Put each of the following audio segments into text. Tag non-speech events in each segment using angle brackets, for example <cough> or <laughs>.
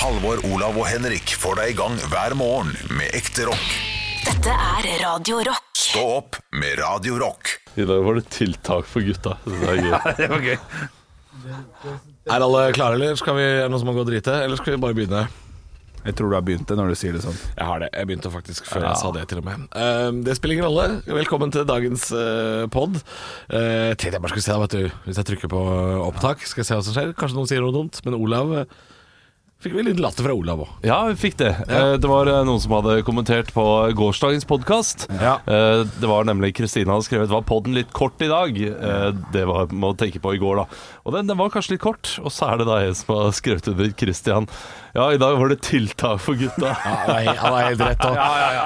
Halvor, Olav og Henrik får deg i gang hver morgen med ekte rock. Dette er Radio Rock. Stå opp med Radio Rock. I dag var det tiltak for gutta. Det er gøy. <laughs> Det var gøy. Er alle klare, eller skal vi, er det noen som må gå og drite? Eller skal vi bare begynne? Jeg tror du har begynt det når du sier det sånn. Jeg har det. Jeg begynte faktisk før jeg sa det, til og med. Uh, det spiller ingen rolle. Velkommen til dagens uh, pod. Uh, tenkte jeg bare skulle se, da, vet du. Hvis jeg trykker på opptak, skal jeg se hva som skjer. Kanskje noen sier noe dumt. Men Olav eh, Fikk vi litt latter fra Olav òg. Ja, vi fikk det. Ja. Det var eh, noen som hadde kommentert på gårsdagens podkast. Ja. Det var nemlig Kristina hadde skrevet Var podden litt kort i dag. Eh, Det var må tenke på i går, da. Og den, den var kanskje litt kort. Og så er det da en som har skrevet under Christian. Ja, i dag var det tiltak for gutta. <laughs> Ja, han han har helt rett. Og,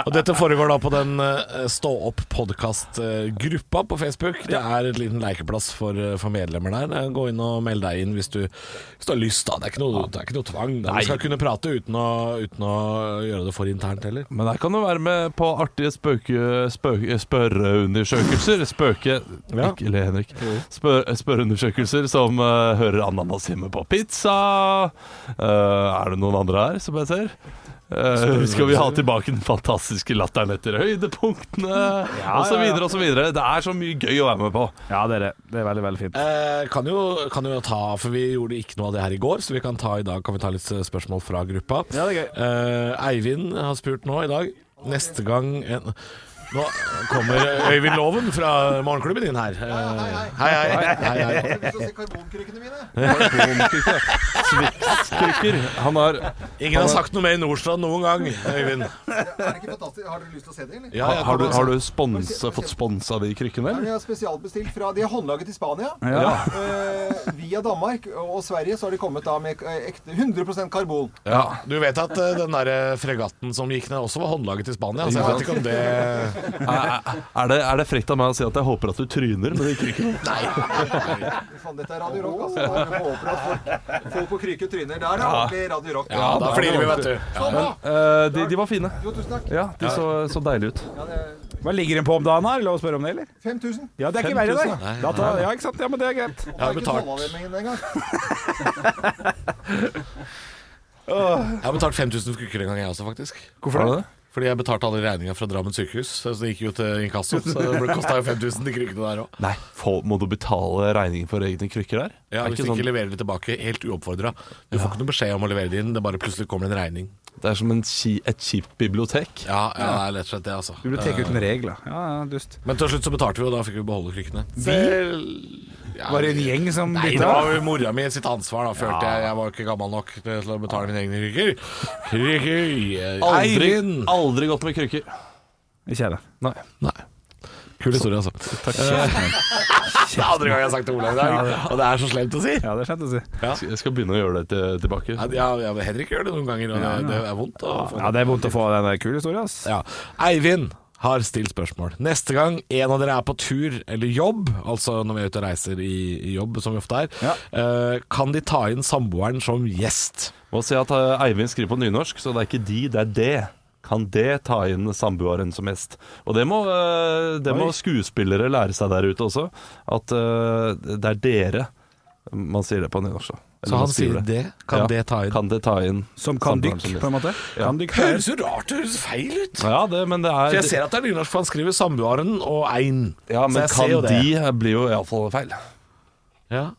og dette foregår da på den uh, Stå opp podkast-gruppa på Facebook. Det er et liten lekeplass for, eh, for medlemmer der. Eh, Gå inn og meld deg inn hvis du, hvis du har lyst. da Det er ikke noe, det er ikke noe tvang. Du skal kunne prate uten å, uten å gjøre det for internt heller. Men der kan du være med på artige spøke, spøke, spørreundersøkelser. Spøke Ikke le, Henrik. Spør, spørreundersøkelser som uh, hører ananas hjemme på pizza. Uh, er det noen andre her som jeg ser? Uh, skal vi ha tilbake den fantastiske latteren etter høydepunktene? og så videre og så videre. Det er så mye gøy å være med på. Ja, det er det. Det er veldig, veldig fint. Eh, kan, jo, kan jo ta, for vi gjorde ikke noe av det her i går, så vi kan ta i dag Kan vi ta litt eh, spørsmål fra gruppa. Ja, det er gøy. Eh, Eivind har spurt nå i dag. Neste gang en, Nå kommer Øyvind Loven fra morgenklubben din her. Hei, hei, hei. hei, hei. Svikskrykker. <laughs> Han har Ingen har sagt noe mer i Nordstrand noen gang, Øyvind. Er det ikke fantastisk? Har dere lyst til å se det, eller? Ja, jeg har du, har du spons, fått sponsa de krykkene, Ja, de har spesialbestilt fra De er håndlaget i Spania. Ja. Uh, via Danmark og Sverige så har de kommet da med eh, ekte 100% karbon. Ja, du vet at uh, den der fregatten som gikk ned, også var håndlaget i Spania? Så jeg vet ikke om det Er, det, er det frekt av meg å si at jeg håper at du tryner med de Nei. Faen, dette er Radio Rock, altså. Jeg håper at folk, folk på Kryke tryner. Der er ordentlig Radio Rock. Ja, da flirer vi, vet du. Sånn, da. Eh, de, de var fine. Jo, tusen takk. Ja, de så, så deilige ut. Ja, det Hva ligger den på om dagen? her? lov å spørre om det, eller? 5000. Ja, det er ikke 5000, verre, det. Da tar, ja, ikke sant? Ja, men det er greit. Jeg har betalt, jeg har betalt 5000 for krykker en gang, jeg også, faktisk. Hvorfor det? Fordi jeg betalte alle regninga fra Drammen sykehus. Så det gikk jo til inkasso. Så det kosta jo 5000 de krykkene der òg. Nei, for, må du betale regningen for egne krykker der? Ja, hvis ikke du ikke sånn- leverer det tilbake helt uoppfordra. Du får ikke noe beskjed om å levere det inn, det bare plutselig kommer en regning. Det er som en ki, et kjipt bibliotek. Ja, ja, det er rett og slett det, altså. Bibliotek uten regler. Ja, ja, dust. Men til slutt så betalte vi, og da fikk vi beholde krykkene. Vel, ja, Var det en gjeng som Nei, det var mora mi sitt ansvar, da, følte jeg. Jeg var ikke gammel nok til å betale mine egne krykker. Krykker Aldri, Eivind! aldri gått med krykker. Ikke jeg det. Nei. Nei. Kul historie, altså. Takk. Det er andre gang jeg har sagt det til Olav i dag, og det er så slemt å si. Ja, det er slemt å si. Jeg skal begynne å gjøre det til, tilbake. Ja, ja, Henrik gjør det noen ganger, og det, det er vondt. å få Ja, det er vondt å få den kule historien, ass. Ja. Eivind har stilt spørsmål. Neste gang en av dere er på tur eller jobb, altså når vi er ute og reiser i, i jobb, som vi ofte er, Ja. uh, kan de ta inn samboeren som gjest? Må si at eh, Eivind skriver på nynorsk, så det er ikke de, det er det. Kan det ta inn samboeren som gjest? Og det må, eh, det må skuespillere lære seg der ute også. At det er dere. Man sier det på nynorsk. Så han sier det? Kan Ja. det ta inn? Kan det ta inn Som kan dykk, på en måte. Ja. Kan dykk Høres jo rart det høres feil ut. Ja, det, men det er For jeg ser at det er nynorsk, for han skriver samboeren og ein. Ja, men kan de blir jo iallfall feil. Ja.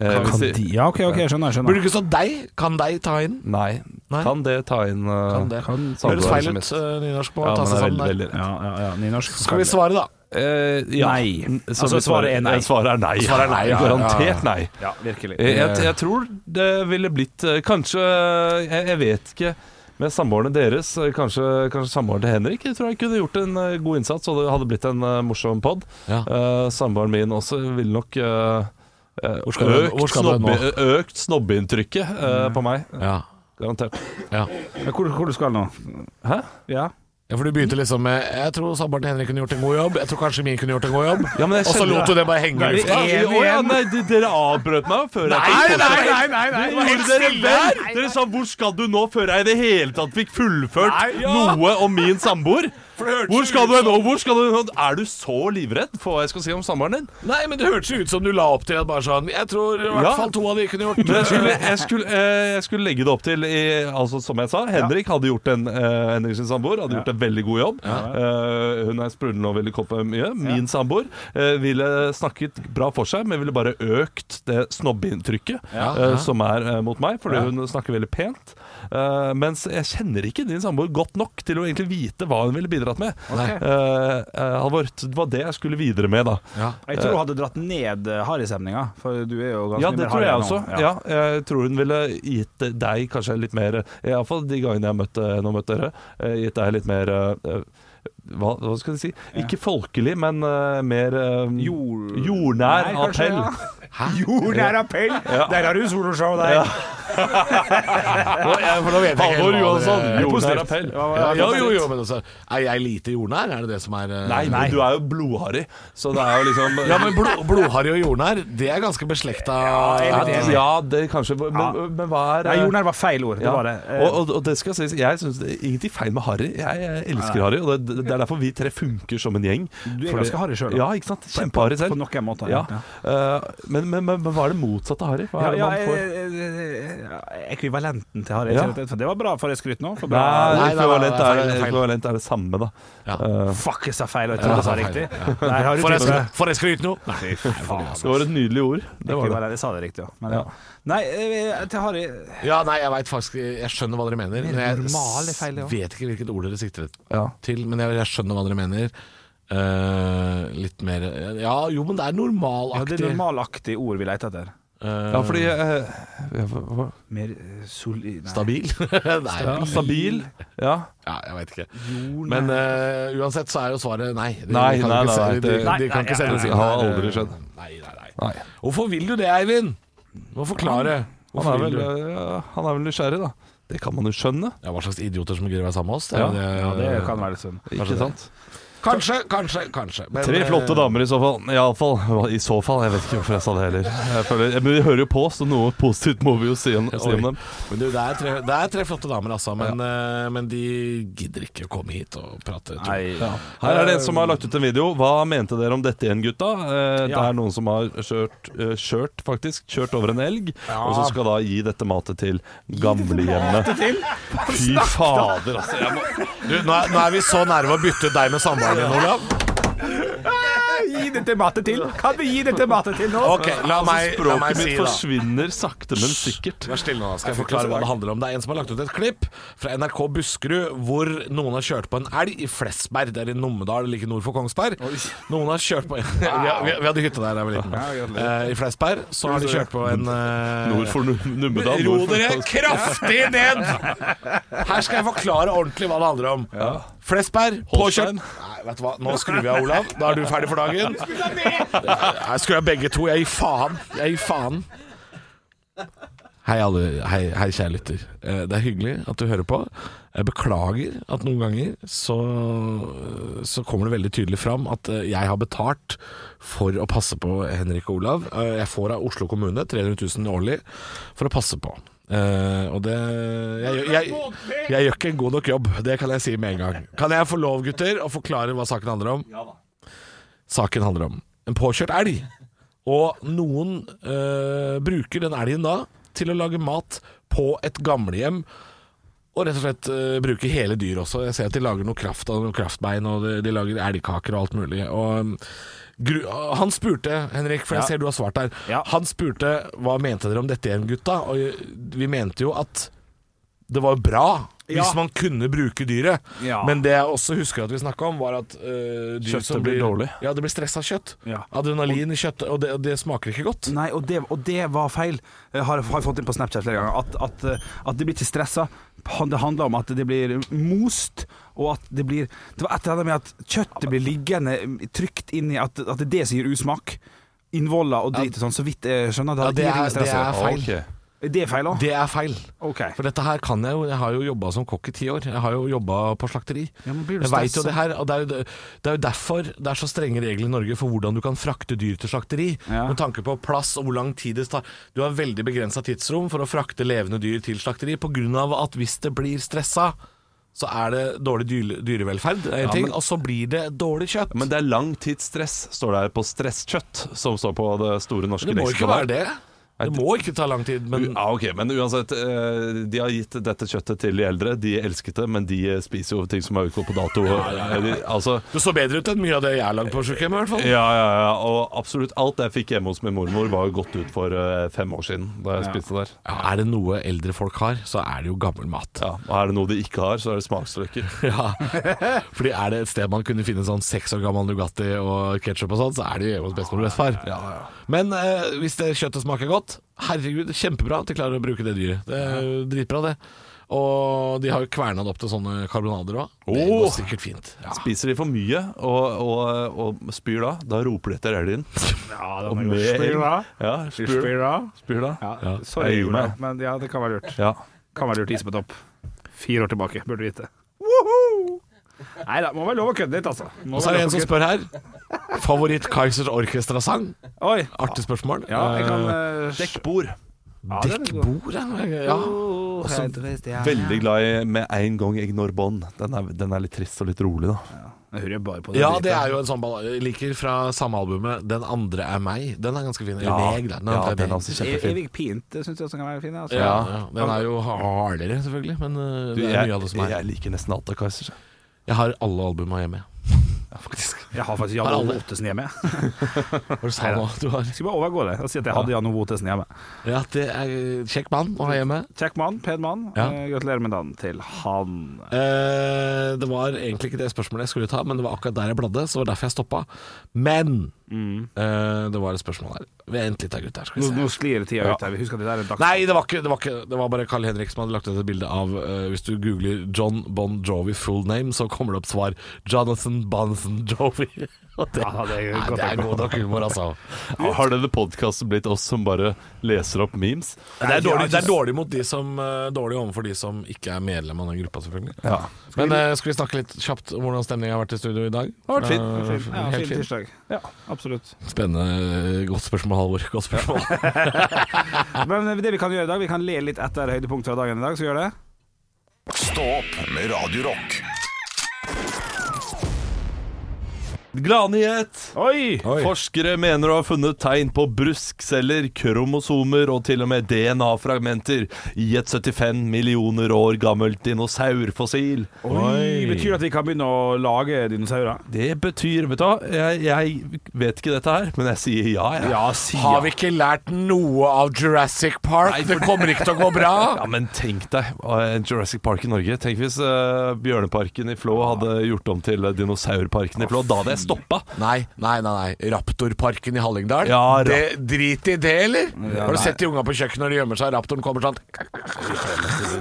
Eh, Kan de- de Ja, ok, ok, jeg skjønner. jeg Burde skjønner det ikke stå deg? Kan deg ta inn? Nei. Nei. Kan det ta inn uh, Kan det. Kan- Høres feil ut, uh, eh, nynorsk på Ja, ta seg sammen veldig, der. veldig Ja, ja, ja, nynorsk. Skal vi svare, da? Eh, ja. Nei. Så Altså, svaret er nei. eh, Svaret er nei. Svaret er nei, ja. Garantert nei. Ja, virkelig. Jeg, jeg, jeg tror det ville blitt eh, Kanskje Jeg, jeg vet ikke. Med samboerne deres, eh, kanskje, kanskje samboeren til Henrik, jeg tror jeg kunne gjort en eh, god innsats, og det hadde blitt en eh, morsom pod. Ja. Uh, samboeren min også ville nok uh, eh, økt, snobbe, økt snobbeinntrykket eh, på meg. Ja. Garantert. ja. Men hvor, hvor du skal nå? Hæ? Ja. Ja, for du begynte liksom med Jeg tror samboeren til Henrik kunne gjort en god jobb. Jeg tror kanskje min kunne gjort en god jobb. Ja, men jeg Og så lot du det bare henge i lufta. ja, nei, dere avbrøt meg før jeg fikk nei, nei, nei, nei, nei, gjorde dere vel? Dere sa 'hvor skal du nå?' før jeg i det hele tatt fikk fullført Nei, ja. noe om min samboer. Hvor skal du hen nå? Hvor skal du hen nå? Er du så livredd for hva jeg skal si om samboeren din? Nei, men det hørtes jo ut som du la opp til at bare sånn Jeg tror i hvert Ja. fall to av de kunne gjort Men jeg skulle, jeg, skulle, eh, jeg skulle legge det opp til i, altså Som jeg sa, Henrik hadde gjort en eh, Henrik sin samboer hadde gjort en veldig god jobb. Eh, hun er sprudlende og ville koppe mye. Min samboer eh, ville snakket bra for seg, men ville bare økt det snobbeinntrykket eh, som er eh, mot meg, fordi hun snakker veldig pent. Eh, mens jeg kjenner ikke din samboer godt nok til å egentlig vite hva hun ville bidratt med. Okay. Eh, eh, Halvor, det var det jeg skulle videre med, da. Ja. Jeg tror hun hadde dratt ned eh, harrystemninga, for du er jo ganske Ja, mye det mer tror jeg også. Ja. Ja. jeg tror hun ville gitt deg kanskje litt mer Iallfall de gangene jeg møtte henne og møtte dere. Gitt deg litt mer hva, hva skal jeg si? Ikke folkelig, men uh, mer um, Jord... jordnær Nei, kanskje, appell. ja. Jordnær appell! Der har du soloshow, der. Ja. For nå vet jeg ikke Halvor det- Johansson, jordnær appell. Ja, jo, jo, jo, men altså Er jeg lite jordnær? Er det det som er eh, Nei, men du er jo blodharry, så det er jo liksom Ja, men blod, blodharry og jordnær, det er ganske beslekta Ja, er. Ja, det kanskje Men, men hva er Nei, eh, jordnær var feil ord. Det Ja. var det. Eh, Og, og, og det skal sies, jeg syns det ingenting feil med Harry. Jeg, jeg elsker Harry, og det, det er derfor vi tre funker som en gjeng. Du er Fordi- ganske harry selv, da. Ja, ikke sant? Kjempeharry selv. På noen måter. Ja. Eh, men, men, men, men hva er det motsatte av Harry? Hva Ja, er det ja, man får? eh, eh, ekvivalenten til Harry. Ja. Det var bra for et skryt nå. For bra. nei, ekvivalent, er, ekvivalent er det samme, da. Ja. Uh, Fuck, jeg sa feil, og jeg trodde jeg sa riktig. Der har du For jeg, for jeg skal nå? Nei. Faen, altså. det var et nydelig ord. Det var det. Jeg sa det riktig, ja. Men, ja. Ja. Nei, eh, til Harry Ja, nei, jeg veit faktisk Jeg skjønner hva dere mener. Men jeg normal feil, ja. vet ikke hvilket ord dere sikter Ja. til. Men jeg, jeg skjønner hva dere mener. Uh, litt mer Ja, jo, men det er Ja, normalaktig. det er normalaktig ord vi leter etter. Ja, fordi uh, hva- hva- Mer eh, solid nei. Stabil? <laughs> nei. Stabil. Stabil. Ja. Ja, jeg veit ikke. Men uh, uansett så er jo svaret nei. De, Nei, de kan nei, ikke nei, se- nei, de, det- Nei, kan ikke selge sine det har aldri skjedd. Nei, nei, nei. Nei. Hvorfor vil du det, Eivind? Må forklare. Han Hvorfor er, vel, ja, han er vel nysgjerrig, da. Det kan man jo skjønne. Ja, Hva slags idioter som gidder å være sammen med oss? Det Ja. det- Ja, det kan være litt sånn. Ikke sant? Kanskje, kanskje, kanskje. Men, Tre eh, flotte damer i så fall. Iallfall. I så fall. Jeg vet ikke hvorfor jeg sa det heller. Jeg føler, men vi hører jo på, så noe positivt må vi jo si om, si om dem. Men du, det er, tre, det er tre flotte damer, altså. Men, ja. men de gidder ikke å komme hit og prate. Nei. Her er det en som har lagt ut en video. Hva mente dere om dette igjen, gutta? Eh, Det er noen som har kjørt, eh, kjørt faktisk, kjørt over en elg, og så skal da gi dette matet til gamlehjemmet. Fy fader, altså. Jeg må, Du, nå, er, nå er vi så nærme å bytte ut deg med samboeren din, Olav. Gi dette matet til! Kan vi gi dette matet til nå? Ok, la meg, la meg språket si mitt da forsvinner sakte, men sikkert. Vær stille nå, skal jeg forklare hva det handler om. Det er en som har lagt ut et klipp fra NRK Buskerud hvor noen har kjørt på en elg i Flesberg. Det er i Numedal, like nord for Kongsberg. Noen har kjørt på <laughs> vi, vi, vi hadde hytte der da jeg var liten. Eh, I Flesberg så har de kjørt på en eh, Nord for Nu- Numedal. Ro nord for- dere kraftig ned! Her skal jeg forklare ordentlig hva det handler om. Flesberg, påkjørt Holstein. Vet du hva, nå skrur vi av, Olav. Da er du ferdig for dagen. Jeg skrur av begge to. Jeg gir faen. Jeg gir faen. Hei, alle. Hei, hei kjære lytter. Eh, Det er hyggelig at du hører på. Jeg beklager at noen ganger så, så kommer det veldig tydelig fram at eh, jeg har betalt for å passe på Henrik og Olav. Eh, Jeg får av Oslo kommune 300 000 årlig for å passe på. Eh, og det jeg, gjør- jeg, jeg gjør ikke en god nok jobb, det kan jeg si med en gang. Kan jeg få lov, gutter, å forklare hva saken handler om? Saken handler om en påkjørt elg. Og noen uh, bruker den elgen da til å lage mat på et gamlehjem. Og rett og slett uh, bruke hele dyr også. Jeg ser at de lager noe kraft av noen kraftbein, og de, de lager elgkaker og alt mulig. Og um, han spurte, Henrik, for jeg ser du har svart der. Han spurte hva mente dere om dette igjen, gutta? Og vi mente jo at det var bra hvis man kunne bruke dyret. Ja. Men det jeg også husker at vi snakka om, var at eh, Kjøttet som blir dårlig. Ja, det blir stressa kjøtt. Ja. Adrenalin i kjøttet, og det, og det smaker ikke godt. Nei, og det, og det var feil. Jeg har, har jeg fått inn på Snapchat flere ganger. At, at, eh, at det blir ikke stressa. Det handler om at det blir most, og at det blir Det var et eller annet med at kjøttet blir liggende trygt inni At, at det er det som gir usmak. Innvoller og drit og sånn, så vidt jeg skjønner. Det, Ja, det er- det er feil. Ok. Det er feil òg? Det er feil. OK. For dette her kan jeg jo. Jeg har jo jobba som kokk i ti år. Jeg har jo jobba på slakteri. Ja, men blir du jeg veit jo det her. Og det er jo, det, det er jo derfor det er så strenge regler i Norge for hvordan du kan frakte dyr til slakteri. Ja. Med tanke på plass og hvor lang tid det tar. Du har veldig begrensa tidsrom for å frakte levende dyr til slakteri pga. at hvis det blir stressa, så er det dårlig dyre, dyrevelferd, er Ja, ting, men- og så blir det dårlig kjøtt. Men det er langtidsstress, står det her på stresskjøtt, som står på det store norske det må ikke være det. Det må ikke ta lang tid, men Ja, ok, men uansett eh, De har gitt dette kjøttet til de eldre. De elsket det, men de eh, spiser jo ting som er utgått på dato. Eh, de, Altså det så bedre ut enn mye av det jeg har lagd på sykehjemmet, i hvert fall. ja, ja, ja, og absolutt alt jeg fikk hjemme hos min mormor Var jo gått ut for fem år siden Da jeg spiste der. Ja, er det noe eldre folk har, så er det jo gammel mat. ja, Og er det noe de ikke har, så er det smaksløker. <laughs> Ja, fordi er det et sted man kunne finne sånn seks år gammel Nugatti og ketchup og sånn, så er det jo hjemme hos bestemor og bestefar. Men eh, hvis det kjøttet smaker godt, herregud, kjempebra at de klarer å bruke det dyret. Det er jo dritbra, det. Og de har jo kverna det opp til sånne karbonader òg. Det går sikkert fint. Ja. Spiser de for mye og, og, og spyr da Da roper de etter elgen <laughs> Ja, Og spyr da. Ja, spyr, Spyr da? spyr da Ja, sorry, Jeg men ja, det kan være lurt. Ja, Kan være lurt is på topp. Fire år tilbake, burde du vite. Nei da, må være lov å kødde litt, altså. Må Og så er det en som spør her. <laughs> Favoritt Kaizers Orkestra-sang? Oi. Artig spørsmål. Ja, jeg kan Eh, uh, dekkbord ja, den. Dekkbord, ja. ja. Også, Veldig glad i Med en gang jeg når bånd den den er litt trist og litt rolig da Jeg hører bare på det. Ja, det er jo en sånn Jeg liker fra samme albumet 'Den andre er meg'. Den er ganske fin. Ja, meg. Den ja, den er også kjempefin Evig pint syns jeg også kan være fin. Altså. Ja, ja. Den er jo hardere, selvfølgelig, men uh, Du, det er jeg, mye av det som er jeg liker nesten alt av Kaizers Jeg har alle albuma hjemme. Jeg har faktisk Jan? Ove Ottesen hjemme. Hva du sa nå? Du har Jeg skal bare overgå det og si at jeg hadde Jan Ove Ottesen hjemme. Ja, det er kjekk mann å ha hjemme. Kjekk mann, pen mann. Ja. Eh, Gratulerer med dagen til han. Eh, det var egentlig ikke det spørsmålet jeg skulle ta, men det var akkurat der jeg bladde, så det var derfor jeg stoppa. Men eh, det var et spørsmål her. Vent litt gutter. Skal vi Nå, se. nå sklir tida ut her. Husk at det der er en dags... Nei, det var ikke det. Var, ikke, det var bare Carl Henrik som hadde lagt ut et bilde av uh, Hvis du googler John Bon Jovi full name, så kommer det opp svar Jonathan Bonson Jovi. <laughs> Og det, Ja, det er Nei, godt det er god nok humor, altså. Har denne podcasten blitt oss som bare leser opp memes? Det er dårlig, det er dårlig mot de som uh, Dårlig overfor de som ikke er medlem av den gruppa, selvfølgelig. Ja Men skal vi snakke litt kjapt om hvordan stemninga har vært i studio i dag? Det har vært fint. fint. Ja, Helt fin fint. tirsdag. Ja, absolutt. Spennende. Godt spørsmål, Halvor. Godt spørsmål. <laughs> Men det vi kan gjøre i dag, vi kan le litt etter høydepunkt fra dagen i dag, så gjør det. Stå opp med Radio Gladnyhet! Oi! Forskere mener å ha funnet tegn på bruskceller, kromosomer og til og med DNA-fragmenter i et 75 millioner år gammelt dinosaurfossil. Oi. Betyr det at vi kan begynne å lage dinosaurer? Det betyr, vet du hva, jeg, jeg vet ikke dette her, men jeg sier ja, jeg. Ja, si Har vi ikke lært noe av Jurassic Park? Det kommer ikke til å gå bra. <laughs> Ja, men tenk deg, Jurassic Park i Norge. Tenk hvis uh, Bjørneparken i Flå hadde gjort om til Dinosaurparken i Flå. Da hadde jeg stoppa. Nei, nei, nei. nei Raptorparken i Hallingdal? Ja, rap- det, drit i det, eller? Har du sett de unga på kjøkkenet når de gjemmer seg? Raptoren kommer sånn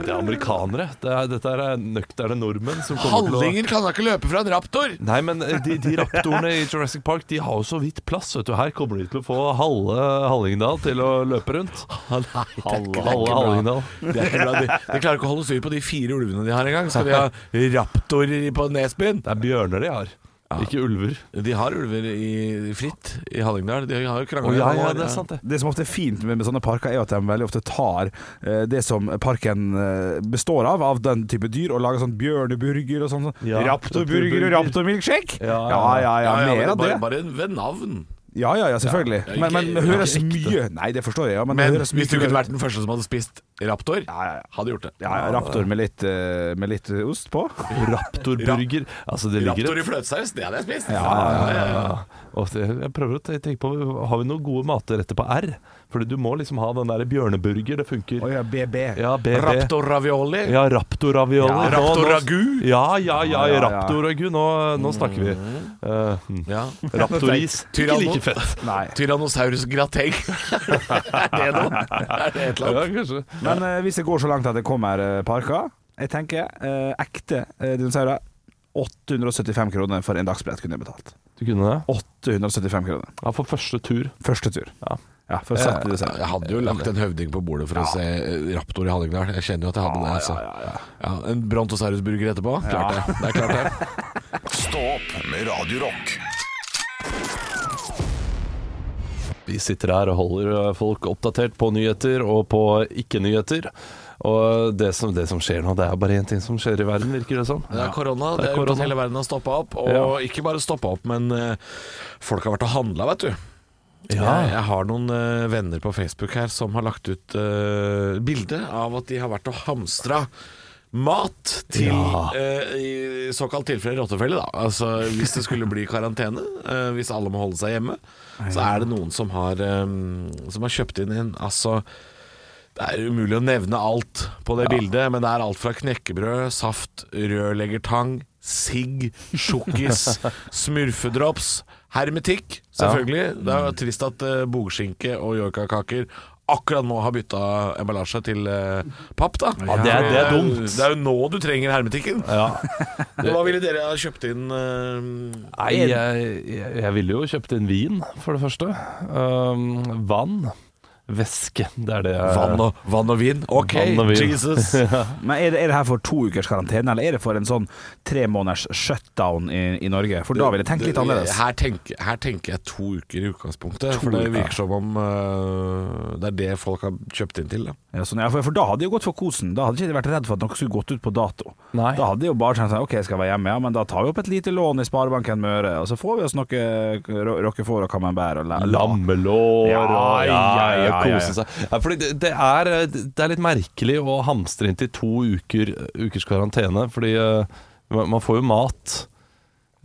Det er amerikanere. Det er, dette er nøkterne nordmenn som kommer til å Hallinger kan da ikke løpe fra en raptor! Nei, men eh, de, de raptorene i Jurassic Park De har jo så vidt plass. vet du Her kommer de til å få halve Hallingdal til å løpe rundt. Nei, det ikke- det er ikke Halve. Hallingdal. Det er ikke bra. De, de klarer ikke å holde styr på de fire ulvene de har engang. Skal de ha raptorer på Nesbyen? Det er bjørner de har, ikke ulver. De har ulver i fritt i Hallingdal. De har jo krangla ja, ja, det er sant, det. Det som ofte er fint med, med sånne parker, er at de veldig ofte tar eh, det som parken eh, består av, av den type dyr, og lager sånn bjørneburger og sånn. sånn. Ja, raptorburger og raptormilkshake! Ja, ja, ja, ja, men mer av bare, det. bare ved navn. Ja, ja, ja, selvfølgelig. Ja, Men, men det høres mye Nei, det forstår jeg, ja, men, Men hvis du kunne vært den første som hadde spist raptor, ja, ja, ja. hadde gjort det. Ja, raptor med litt, eh, med litt ost på. <laughs> Raptorburger. Altså, det ligger Raptor i fløtesaus, det hadde jeg spist. Ja, ja, ja, jeg prøver å tenke på Har vi noen gode matretter på R? Fordi du må liksom ha den der bjørneburger. Det funker. Oh, ja, BB. Ja, BB. Raptor ravioli. Ja, raptor-ravioli. Ja, raptor ragu. Ja, ja, ja, Ja, ja, ja. raptor-ragu. Nå, nå snakker vi. Eh, hmm. Ja. Raptoris. <laughs> Ikke like fett. Nei. Tyrannosaurus grateng. <laughs> er det noe? Er det et eller Ja, annet? kanskje. Men uh, hvis det går så langt at det kommer uh, parker Jeg tenker uh, ekte dinosaurer 875 kroner for en dagsbillett kunne jeg betalt. Du kunne det? 875 kroner. Ja, for første tur. Første tur. Ja. Ja, for å sette det Jeg, jeg hadde jo lagt en høvding på bordet for å se eh, raptor i Hallingdal. Jeg kjenner jo at jeg hadde det. Altså. Ja, ja, ja. Ja, en brontosaurusburger etterpå. Klart det. Det er klart det. <laughs> Stå opp med Radiorock. Vi sitter her og holder eh, folk oppdatert på nyheter og på ikke-nyheter. Og det som, det som skjer nå, det er bare én ting som skjer i verden, virker det som. Det er korona. Det Det er er gjort at korona. hele verden har stoppa opp. Og Ja. ikke bare stoppa opp, men eh, folk har vært og handla, vet du. Ja. Jeg, har noen uh, venner på Facebook her som har lagt ut uh, bilde av at de har vært og hamstra mat til Ja. uh, i såkalt tilfelle rottefelle, da. Altså hvis det skulle bli karantene, uh, hvis alle må holde seg hjemme, så er det noen som har, um, som har kjøpt inn en Altså det er umulig å nevne alt på det bildet, men det er alt fra knekkebrød, saft, rørleggertang, sigg, sjokkis, <laughs> smurfedrops, hermetikk, selvfølgelig. Det er jo trist at uh, bogskinke og yorkakaker akkurat nå har bytta emballasje til uh, papp, da. Ja, det er- det er dumt. Det er jo nå du trenger hermetikken. Ja. <laughs> Hva ville dere ha kjøpt inn? Uh, Nei, jeg, jeg, jeg ville jo kjøpt inn vin, for det første. Um, vann. Væske. Det er det jeg vann, og, vann og vin? OK, Vann og vin. Jesus. <laughs> Men er det, er det her for to ukers karantene, eller er det for en sånn tre måneders shutdown i, i Norge? For da vil jeg tenke litt annerledes. Her tenker, her tenker jeg to uker i utgangspunktet. for det virker som om uh, det er det folk har kjøpt inn til. Da. Ja, sånn, ja, for, for da hadde jeg gått for kosen. Da hadde de ikke vært redd for at noe skulle gått ut på dato. Nei. Da hadde de jo bare tenkt sånn OK, jeg skal være hjemme, ja, men da tar vi opp et lite lån i Sparebanken Møre, og så får vi oss noe rockefòr og camembert og la- la- Lammelår Ja, ja, ja, ja, kose seg. Fordi det, det, er, det er litt merkelig å hamstre inn til to uker, ukers karantene, fordi uh, man får jo mat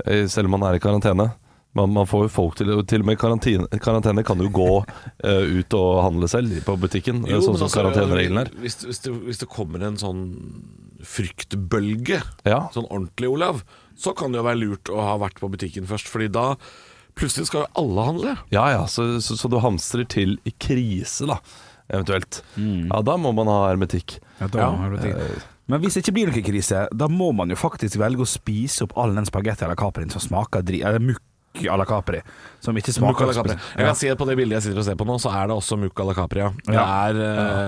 eh, selv om man er i karantene. Man, man får jo folk til Til og med karantene, karantene kan jo gå uh, ut og handle selv på butikken, Jo, sånn som karantenereglene karanteneregelen er. Hvis, hvis, det, hvis det kommer en sånn fryktbølge, Ja. sånn ordentlig, Olav, så kan det jo være lurt å ha vært på butikken først. Fordi da plutselig skal jo alle handle. Ja ja, så, så, så du hamstrer til i krise, da, eventuelt. Ja, da må man ha hermetikk. Ja, da har du hermetikk. Men hvis det ikke blir noen krise, da må man jo faktisk velge å spise opp all den spagetti à la capri som smaker dri... Eller mukk à la Capri, som ikke smaker la Jeg kan si at På det bildet jeg sitter og ser på nå, så er det også Mucca la Capria. Ja. Det er,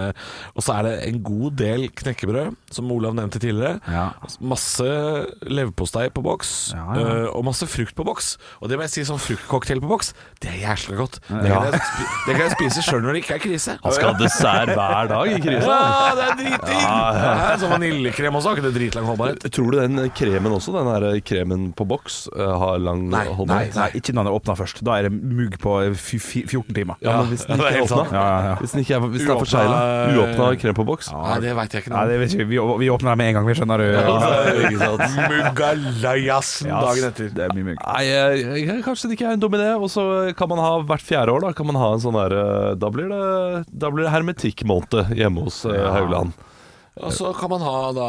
eh, Og så er det en god del knekkebrød, som Olav nevnte tidligere. Ja. Masse leverpostei på boks, Ja, ja. eh, og masse frukt på boks. Og det må jeg si, sånn fruktcocktail på boks, det er jæsla godt. Det kan, jeg, det kan jeg spise sjøl når det ikke er krise. Han skal ha dessert hver dag i krisa. Ja, det er driting! Ja, Sånn vaniljekrem også, har ikke det dritlang holdbarhet? Tror du den kremen også, den her kremen på boks, eh, har lang Nei, holdbarhet? Nei, ikke når den er åpna først. Da er det mugg på f- f- 14 timer. Ja, men hvis den ikke <laughs> er åpna. Ja, ja, ja. Hvis den, ikke er, hvis den er forsegla, uåpna krem på boks Nei, det veit jeg ikke noe om. vet vi, vi, vi åpner den med en gang, vi skjønner du. Ikke sant? <laughs> Dagen etter. Det er mye mugg. Nei, kanskje det ikke er en dum idé. Og så kan man ha hvert fjerde år, da kan man ha en sånn der eh, Da blir det, da blir det hermetikkmåned hjemme hos eh, Haugland. Og så kan man ha da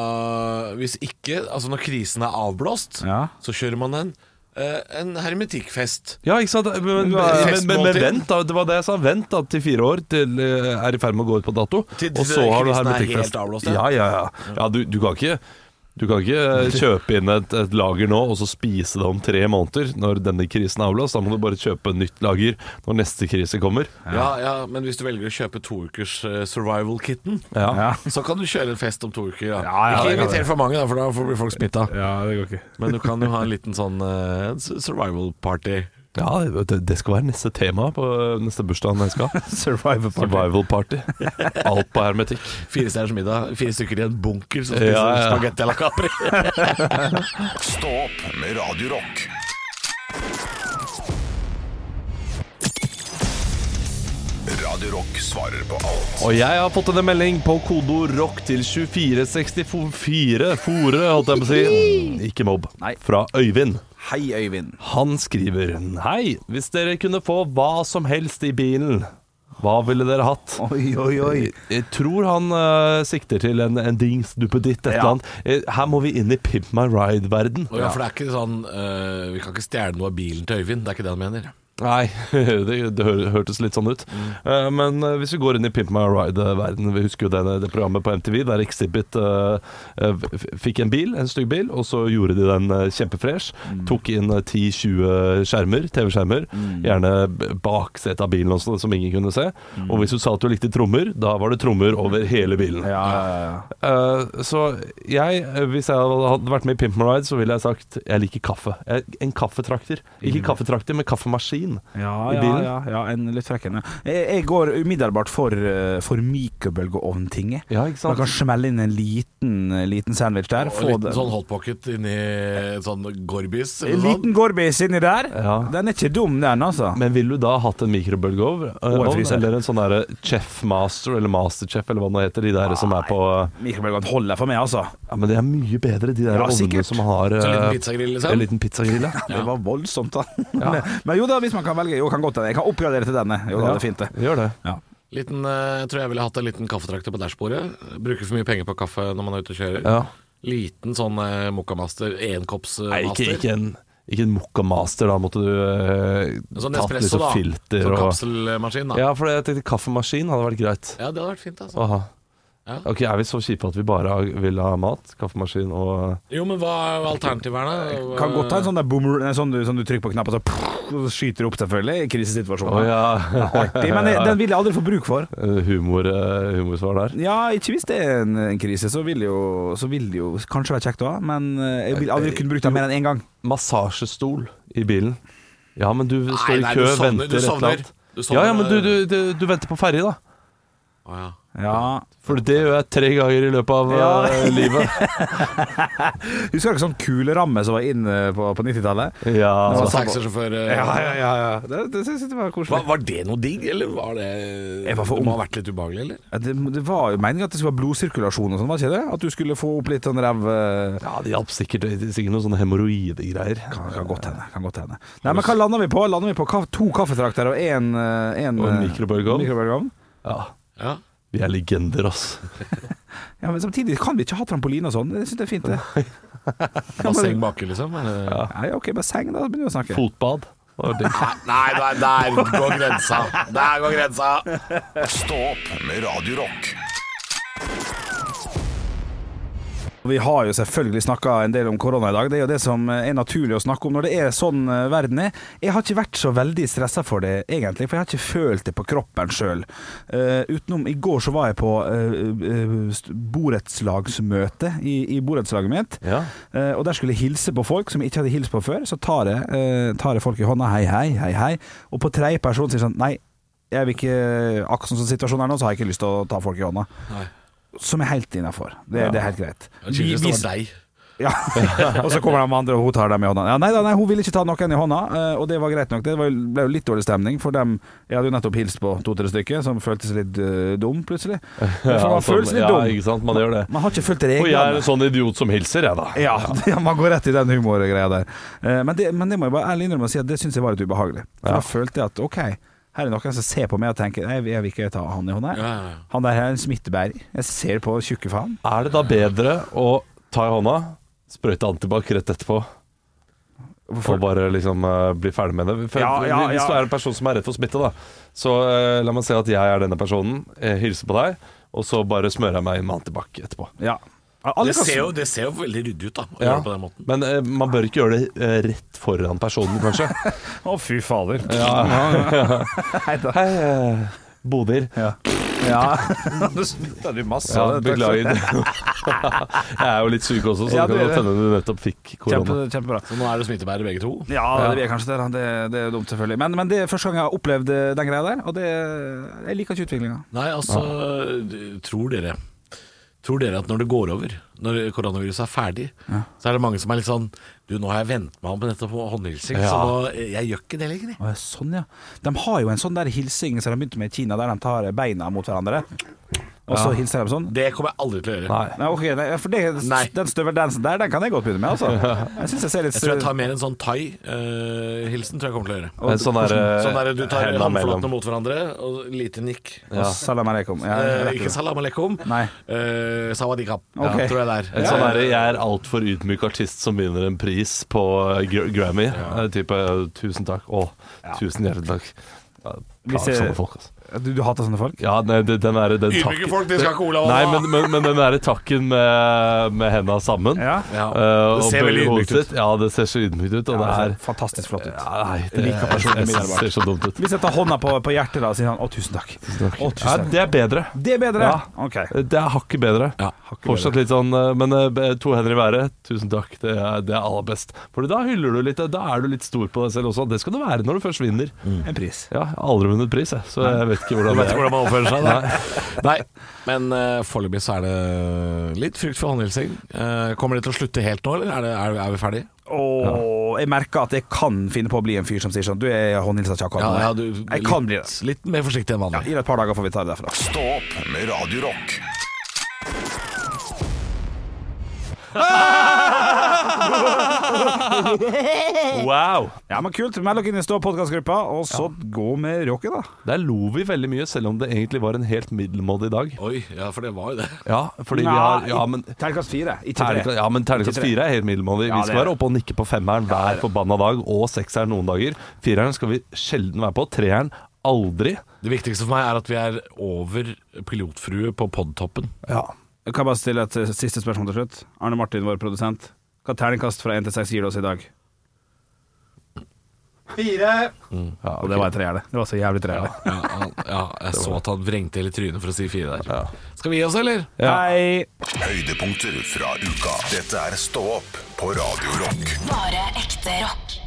Hvis ikke, altså når krisen er avblåst, Ja. så kjører man en, eh, en hermetikkfest. Ja, ikke sant? Men, men, men, men, vent, da. Det var det jeg sa. Vent da til fire år til eh, er i ferd med å gå ut på dato. Til og så har du er hermetikkfest. ja. Ja, ja, ja. ja du, du kan ikke du kan ikke eh, <laughs> kjøpe inn et, et lager nå og så spise det om tre måneder når denne krisen er avblåst. Da må du bare kjøpe nytt lager når neste krise kommer. Ja. ja, Men hvis du velger å kjøpe to ukers uh, survival-kitten, Ja. Ja. så kan du kjøre en fest om to uker. Ja, ja, ikke inviter for mange, da, for da får- blir folk smitta. ja, det går ikke. Men du kan jo ha en liten sånn uh, survival-party. Ja, det, det skal være neste tema på neste bursdag jeg skal. <laughs> Survival party. Survival party. Alt på hermetikk. Fire stjerners middag, fire stykker i en bunker som spiser Ja, ja. spagetti à la Capri. <laughs> Stå opp med Radio Rock. Radio Rock svarer på alt. Og jeg har fått en melding på kodeord rock til 2464 Fore, holdt jeg på å si. Ikke mobb. Fra Øyvind. Hei, Øyvind. Han skriver Hei, hvis dere kunne få hva som helst i bilen, hva ville dere hatt? Oi, oi, oi. Jeg tror han uh, sikter til en, en dings duppeditt, et Ja. eller annet. Eh, Her må vi inn i Pimp My Ride-verden. Ja, for det er ikke sånn uh, Vi kan ikke stjele noe av bilen til Øyvind. Det er ikke det han mener. Nei, <laughs> det, det hørtes litt sånn ut. Eh, men uh, hvis vi går inn i Pimp My Ride-verden Vi husker jo det, det programmet på MTV der Exhibit uh, eh, fikk en bil, en stygg bil, og så gjorde de den uh, kjempefresh. Tok inn eh, 10-20 skjermer, TV-skjermer, gjerne b- baksetet av bilen også, som ingen kunne se. Og hvis du sa at du likte trommer, da var det trommer over hele bilen. Ja, ja, ja. Så jeg, hvis jeg hadde vært med i Pimp My Ride, så ville jeg sagt jeg liker kaffe. Jeg, en kaffetrakter. Ikke kaffetrakter, men kaffemaskin. Maskin Ja, i ja, bilen. ja, ja, en litt frekkende Jeg, jeg går umiddelbart for, eh, for mikrobølgeovntinget. Ja, ikke Man sant? kan smelle inn en liten, eh, liten sandwich der. Og Få en liten det. sånn hotpocket inni en sånn Gorbis. En liten gorbis inni der. Ja. Den er ikke dum, den, altså. Men ville du da hatt en mikrobølgeovn? eh. Eller en sånn derre Chef Master eller Masterchef eller hva det heter, de der som er på Mikrobølgeovn holder for meg, altså. Ja, men det er mye bedre, de der Ja, ovnene som har Så en liten eh, pizzagrill, liksom? En liten pizzagrill, ja. Det var voldsomt, da. Men, <laughs> men jo da, hvis man kan velge. Jo, kan godt hende. Jeg kan oppgradere til denne. Jo da, det er fint, det. Gjør det. Liten, eh, jeg tror jeg ville hatt en liten kaffetrakter på dashbordet. Bruker for mye penger på kaffe når man er ute og kjører. Ja. Liten sånn eh, mokkamaster, enkoppsmaster. Nei, ikke, ikke en ikke en Mokka Master, da måtte du eh, sånn tatt liksom filter Sånn og kapselmaskin, da. Ja, for jeg tenkte kaffemaskin hadde vært greit. Ja, det hadde vært fint, altså. Aha. Ja. Ok, Er vi så kjipe at vi bare vil ha mat? Kaffemaskin og Jo, men hva er alternativet her, da? Kan godt ha en sånn der boomer nei, sånn du, sånn du trykker på knappen, så, så skyter det opp, selvfølgelig, i Å Oh, ja. Artig, men den vil jeg aldri få bruk for. Eh, Humor, eh, humorsvar der. Ja, ikke hvis det er en, en krise, så vil, det jo, så vil det jo kanskje være kjekt òg, men eh, jeg vil aldri kunne brukt den mer enn én gang. Massasjestol i bilen. Ja, men du står i nei, kø, du sovner- venter et eller annet. Du sovner, Ja, ja, men du, du, du, du venter på ferje, da. Å, ja. Ja. For det gjør jeg tre ganger i løpet av Ja. eh, livet. <laughs> Husker dere sånn kuleramme som var inne på, på 90-tallet? Ja. Det var taxisjåfør eh, Ja, ja, ja. ja. Det, det synes jeg var koselig. Var, var det noe digg, eller var det Jeg var for Det må ha vært litt ubehagelig, eller? Ja, Det, det var jo meningen at det skulle være blodsirkulasjon og sånn, var ikke det? At du skulle få opp litt sånn ræv eh, ja, det hjalp sikkert. Det er Sikkert noen sånne hemoroidegreier. Kan, kan godt hende. Kan godt hende. Nei, men hva lander vi på? Lander vi på ka to kaffetrakter og én en, Og en eh, mikrobølgeovn. mikrobølgeovn? Ja. Ja. Vi er legender, ass. <laughs> Ja, men samtidig kan vi ikke ha trampoline og sånn. Jeg syns det er fint, det. <laughs> Basseng baki, liksom? Eller? Nei, OK, basseng, da begynner vi å snakke. Fotbad. Nei. Nei, der, der går grensa. <laughs> Der går grensa. Stå opp med Radio Vi har jo selvfølgelig snakka en del om korona i dag. Det er jo det som er naturlig å snakke om når det er sånn eh, verden er. Jeg har ikke vært så veldig stressa for det, egentlig, for jeg har ikke følt det på kroppen sjøl. utenom i går så var jeg på uh, borettslagsmøte i, i borettslaget mitt. Ja. Eh, og der skulle jeg hilse på folk som jeg ikke hadde hilst på før. Så tar jeg, eh, tar jeg folk i hånda. Hei, hei, hei, hei. Og på tredje person sier sånn Nei, jeg vil ikke akkurat sånn situasjonen er nå, så har jeg ikke lyst til å ta folk i hånda. Nei. Som er helt innafor. Det, det er helt greit. Det Vi- det vi- var deg. <laughs> ja. <laughs> og så kommer de andre, og hun tar dem i hånda. Ja, nei da, nei, hun ville ikke ta noen i hånda, eh, og det var greit nok. Det ble jo litt dårlig stemning for dem. Jeg hadde jo nettopp hilst på to-tre stykker, som føltes litt uh, dum plutselig. <laughs> For man altså, føles litt ja, dum. ikke sant. Man gjør det. Man har ikke fulgt Og jeg er en sånn idiot som hilser, jeg, da. Ja, ja, man går rett i den humorgreia der. Eh, Men det, men det må jeg bare ærlig innrømme å si at det syns jeg var litt ubehagelig. For Ja. Da følte jeg at OK, her er noen som ser på meg og tenker Nei, jeg vil ikke ta han i hånda. Ja, ja, ja. Han der er en smittebærer. Jeg ser på tjukke faen. Er det da bedre å ta i hånda, sprøyte antibac rett etterpå, og bare liksom uh, bli ferdig med det? For, Ja, ja, Hvis ja. du er en person som er redd for smitte, da, så uh, la meg si at jeg er denne personen, jeg hilser på deg, og så bare smører jeg meg inn med antibac etterpå. Ja. Det ser, jo, det ser jo veldig ryddig ut, da. Å Ja. gjøre det på den måten. Men eh, man bør ikke gjøre det eh, rett foran personen, kanskje. <laughs> Å, fy fader. <laughs> Hei da. Hei, eh, Bodil. Ja. ja. <laughs> Nå smitta du masse. Ja, det. beklager. jeg er jo litt syk også, så Ja, det kan hende du nettopp fikk korona. Kjempe, kjempebra. Så nå er det smittebærere begge to. Ja, det er kanskje det. Det, det er dumt, selvfølgelig. Men, men det er første gang jeg har opplevd eh, den greia der, og det, jeg liker ikke utviklinga. Nei, altså Tror dere Tror dere at når det går over, når koronaviruset er ferdig, så er det mange som er litt sånn Du, nå har jeg vent meg om på dette på håndhilsing, Ja. så nå, jeg gjør ikke det lenger. jeg». Sånn, ja. De har jo en sånn der hilsing som de begynte med i Kina, der de tar beina mot hverandre. Og så hilser de sånn. Det kommer jeg aldri til å gjøre. Nei. Nei, ok, nei, for det, Nei. Den støveldansen der, den kan jeg godt begynne med, altså. Jeg synes jeg ser litt Jeg tror jeg tar mer en sånn thai-hilsen, tror jeg kommer til å gjøre. En sånn der, eh, Sånn der du tar henda håndflatene mot hverandre, og lite nikk. Og Salam aleikum. Ja, Eh, ikke salam aleikum. Nei. Eh, sawadikap, Ok. ja, tror jeg det er. En sånn derre 'jeg er altfor ydmyk artist som vinner en pris på eh, Gr- Grammy'. Eh, Type 'tusen takk'. Å, tusen hjertelig takk. Ja, jeg- sånne folk, altså. Du, du hater sånne folk? Ja, nei, det- den er, den Ydmyke folk, de skal ikke Olav Nei, ha. men, men, men den derre takken med, med henda sammen Ja. Ja. eh, Det ser veldig ydmykt ut. Ja, det ser så ydmykt ut, og Ja, det det er ser fantastisk flott ut. ja, Nei, det, liker personlig jeg- jeg umiddelbart. ser så dumt ut. Hvis jeg tar hånda på, på hjertet da og sier han 'Å, tusen takk'. Å, tusen takk. det er bedre. Det er bedre? Ja. Ok. Det er hakket bedre. Ja, hakket Fortsatt litt sånn eh, Men eh, to hender i været, tusen takk. Det er, det er aller best. For da hyller du litt. Da er du litt stor på deg selv også. Det skal du være når du først vinner. En pris. Ja, jeg har aldri vunnet pris, jeg, så jeg vet ikke Du hvordan vet ikke hvordan man oppfører seg? Nei. Nei. Men uh, foreløpig så er det litt frykt for håndhilsing. Uh, kommer det til å slutte helt nå, eller er, det, er, er vi ferdige? Og jeg merker at jeg kan finne på å bli en fyr som sier sånn Du er håndhilsa ikke akkurat nå. du, Jeg kan bli det. Litt mer forsiktig enn vanlig. Gi det et par dager, får vi ta det derfra. Stå opp med Radio Rock. <laughs> Wow! Ja, men Kult. Meld dere inn i Stå podkastgruppa, og så gå med rocket, da. Der lo vi veldig mye, selv om det egentlig var en helt middelmådig dag. Oi, ja, for det var jo det. Ja, fordi vi har Ja, men Terningkast fire, ikke tre. Ja, men terningkast fire er helt middelmådig. Ja, Vi skal være oppe og nikke på femmeren hver forbanna dag, og sekseren noen dager. Fireren skal vi sjelden være på. Treeren aldri. Det viktigste for meg er at vi er over pilotfrue på podtoppen. Ja. Jeg kan bare stille et eh, siste spørsmål til slutt. Arne Martin, vår produsent. Hva terningkast fra 1 til 6 gir du oss i dag? Fire. Og det var en treer, det. Det var så jævlig treer. det. Ja, ja, jeg så at han vrengte hele trynet for å si fire der. Skal vi gi oss, eller? Hei! Høydepunkter fra uka. Dette er Stå opp på Radio Rock. Bare ekte rock.